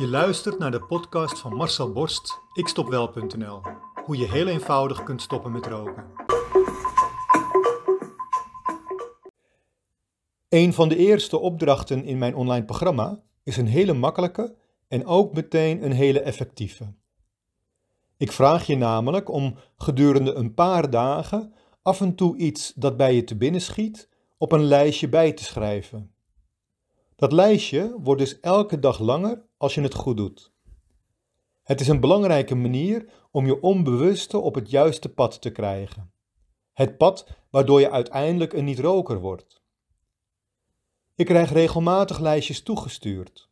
Je luistert naar de podcast van Marcel Borst, ikstopwel.nl. Hoe je heel eenvoudig kunt stoppen met roken. Een van de eerste opdrachten in mijn online programma is een hele makkelijke en ook meteen een hele effectieve. Ik vraag je namelijk om gedurende een paar dagen af en toe iets dat bij je te binnen schiet op een lijstje bij te schrijven. Dat lijstje wordt dus elke dag langer als je het goed doet. Het is een belangrijke manier om je onbewuste op het juiste pad te krijgen. Het pad waardoor je uiteindelijk een niet-roker wordt. Ik krijg regelmatig lijstjes toegestuurd.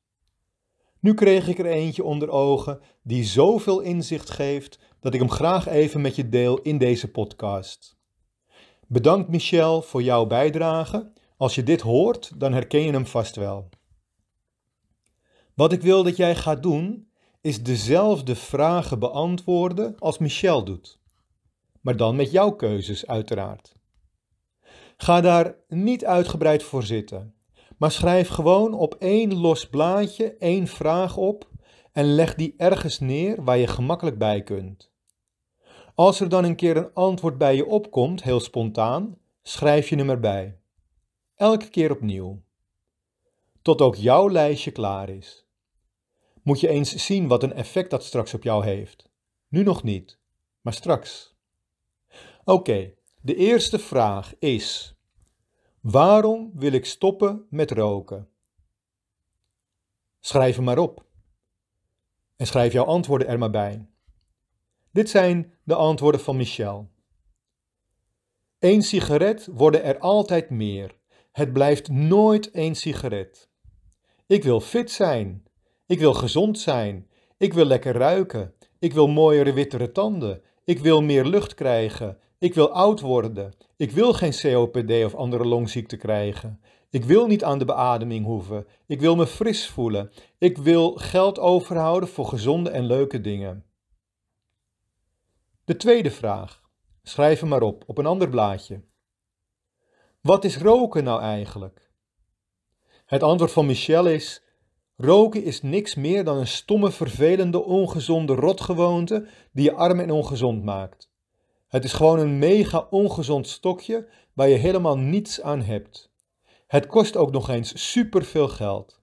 Nu kreeg ik er eentje onder ogen die zoveel inzicht geeft dat ik hem graag even met je deel in deze podcast. Bedankt Michel voor jouw bijdrage. Als je dit hoort, dan herken je hem vast wel. Wat ik wil dat jij gaat doen, is dezelfde vragen beantwoorden als Michel doet. Maar dan met jouw keuzes, uiteraard. Ga daar niet uitgebreid voor zitten, maar schrijf gewoon op één los blaadje één vraag op en leg die ergens neer waar je gemakkelijk bij kunt. Als er dan een keer een antwoord bij je opkomt, heel spontaan, schrijf je hem erbij. Elke keer opnieuw. Tot ook jouw lijstje klaar is. Moet je eens zien wat een effect dat straks op jou heeft. Nu nog niet, maar straks. Oké, de eerste vraag is: Waarom wil ik stoppen met roken? Schrijf hem maar op. En schrijf jouw antwoorden er maar bij. Dit zijn de antwoorden van Michel. Eén sigaret worden er altijd meer. Het blijft nooit één sigaret. Ik wil fit zijn. Ik wil gezond zijn. Ik wil lekker ruiken. Ik wil mooiere wittere tanden. Ik wil meer lucht krijgen. Ik wil oud worden. Ik wil geen COPD of andere longziekte krijgen. Ik wil niet aan de beademing hoeven. Ik wil me fris voelen. Ik wil geld overhouden voor gezonde en leuke dingen. De tweede vraag. Schrijf hem maar op, op een ander blaadje. Wat is roken nou eigenlijk? Het antwoord van Michel is: Roken is niks meer dan een stomme, vervelende, ongezonde rotgewoonte die je arm en ongezond maakt. Het is gewoon een mega ongezond stokje waar je helemaal niets aan hebt. Het kost ook nog eens superveel geld.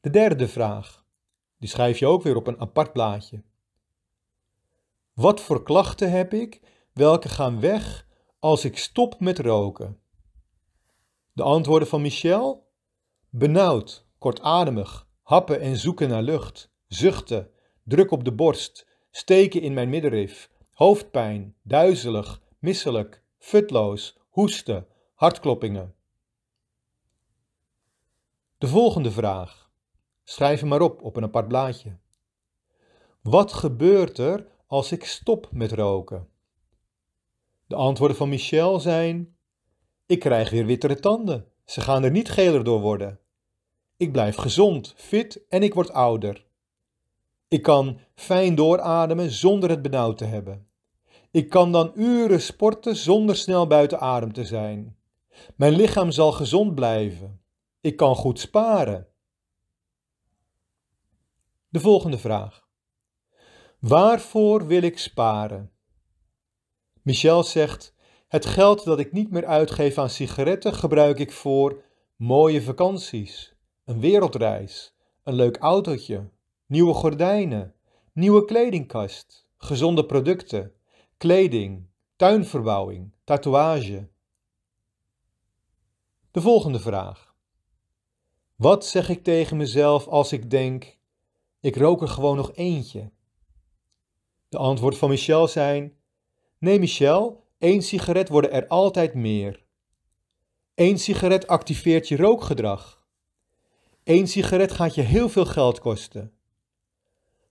De derde vraag. Die schrijf je ook weer op een apart blaadje. Wat voor klachten heb ik? Welke gaan weg als ik stop met roken? De antwoorden van Michel? Benauwd, kortademig, happen en zoeken naar lucht, zuchten, druk op de borst, steken in mijn middenrif, hoofdpijn, duizelig, misselijk, futloos, hoesten, hartkloppingen. De volgende vraag. Schrijf hem maar op op een apart blaadje. Wat gebeurt er als ik stop met roken? De antwoorden van Michel zijn: Ik krijg weer wittere tanden. Ze gaan er niet geler door worden. Ik blijf gezond, fit en ik word ouder. Ik kan fijn doorademen zonder het benauwd te hebben. Ik kan dan uren sporten zonder snel buiten adem te zijn. Mijn lichaam zal gezond blijven. Ik kan goed sparen. De volgende vraag. Waarvoor wil ik sparen? Michel zegt: Het geld dat ik niet meer uitgeef aan sigaretten gebruik ik voor mooie vakanties, een wereldreis, een leuk autootje, nieuwe gordijnen, nieuwe kledingkast, gezonde producten, kleding, tuinverbouwing, tatoeage. De volgende vraag. Wat zeg ik tegen mezelf als ik denk: ik rook er gewoon nog eentje? De antwoord van Michel zijn: Nee, Michel, één sigaret worden er altijd meer. Eén sigaret activeert je rookgedrag. Eén sigaret gaat je heel veel geld kosten.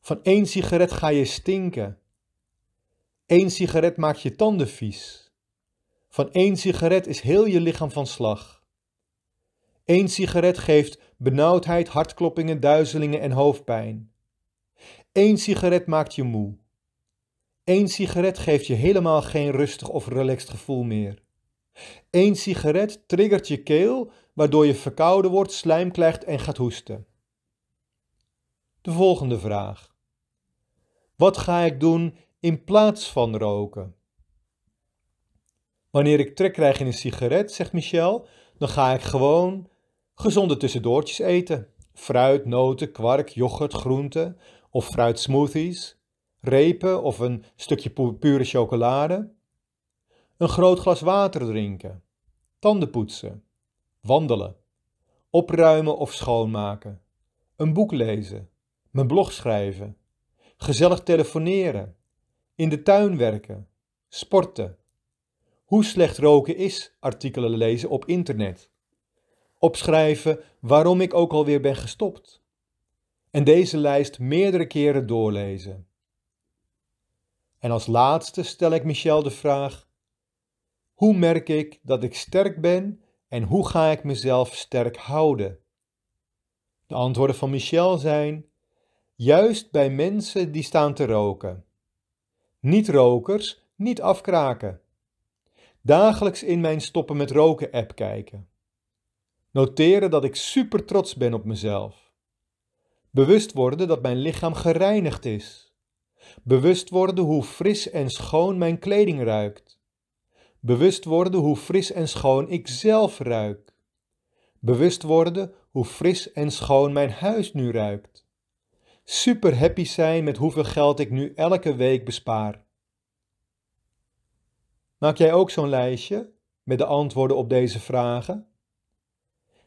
Van één sigaret ga je stinken. Eén sigaret maakt je tanden vies. Van één sigaret is heel je lichaam van slag. Eén sigaret geeft benauwdheid, hartkloppingen, duizelingen en hoofdpijn. Eén sigaret maakt je moe. Eén sigaret geeft je helemaal geen rustig of relaxed gevoel meer. Eén sigaret triggert je keel, waardoor je verkouden wordt, slijm krijgt en gaat hoesten. de volgende vraag. Wat ga ik doen in plaats van roken? Wanneer ik trek krijg in een sigaret, zegt Michel, dan ga ik gewoon gezonde tussendoortjes eten. Fruit, noten, kwark, yoghurt, groenten of fruitsmoothies, repen of een stukje pure chocolade. Een groot glas water drinken, tanden poetsen, wandelen, opruimen of schoonmaken, een boek lezen, mijn blog schrijven, gezellig telefoneren, in de tuin werken, sporten. Hoe slecht roken is, artikelen lezen op internet. Opschrijven waarom ik ook alweer ben gestopt. En deze lijst meerdere keren doorlezen. En als laatste stel ik Michel de vraag: hoe merk ik dat ik sterk ben en hoe ga ik mezelf sterk houden? De antwoorden van Michel zijn: juist bij mensen die staan te roken. Niet-rokers niet afkraken. Dagelijks in mijn stoppen met roken app kijken. Noteren dat ik super trots ben op mezelf. Bewust worden dat mijn lichaam gereinigd is. Bewust worden hoe fris en schoon mijn kleding ruikt. Bewust worden hoe fris en schoon ik zelf ruik. Bewust worden hoe fris en schoon mijn huis nu ruikt. Super happy zijn met hoeveel geld ik nu elke week bespaar. Maak jij ook zo'n lijstje met de antwoorden op deze vragen?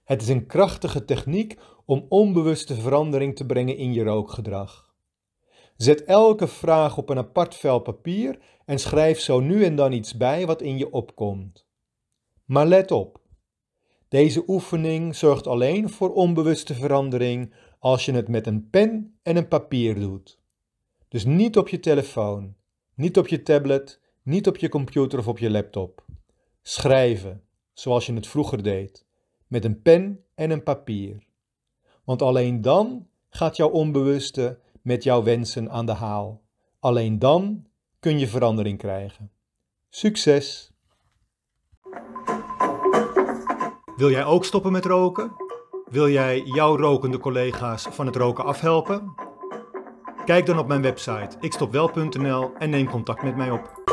Het is een krachtige techniek om onbewuste verandering te brengen in je rookgedrag. Zet elke vraag op een apart vel papier en schrijf zo nu en dan iets bij wat in je opkomt. Maar let op, deze oefening zorgt alleen voor onbewuste verandering als je het met een pen en een papier doet. Dus niet op je telefoon, niet op je tablet, niet op je computer of op je laptop. Schrijven, zoals je het vroeger deed, met een pen en een papier. Want alleen dan gaat jouw onbewuste met jouw wensen aan de haal. Alleen dan kun je verandering krijgen. Succes! Wil jij ook stoppen met roken? Wil jij jouw rokende collega's van het roken afhelpen? Kijk dan op mijn website ikstopwel.nl en neem contact met mij op.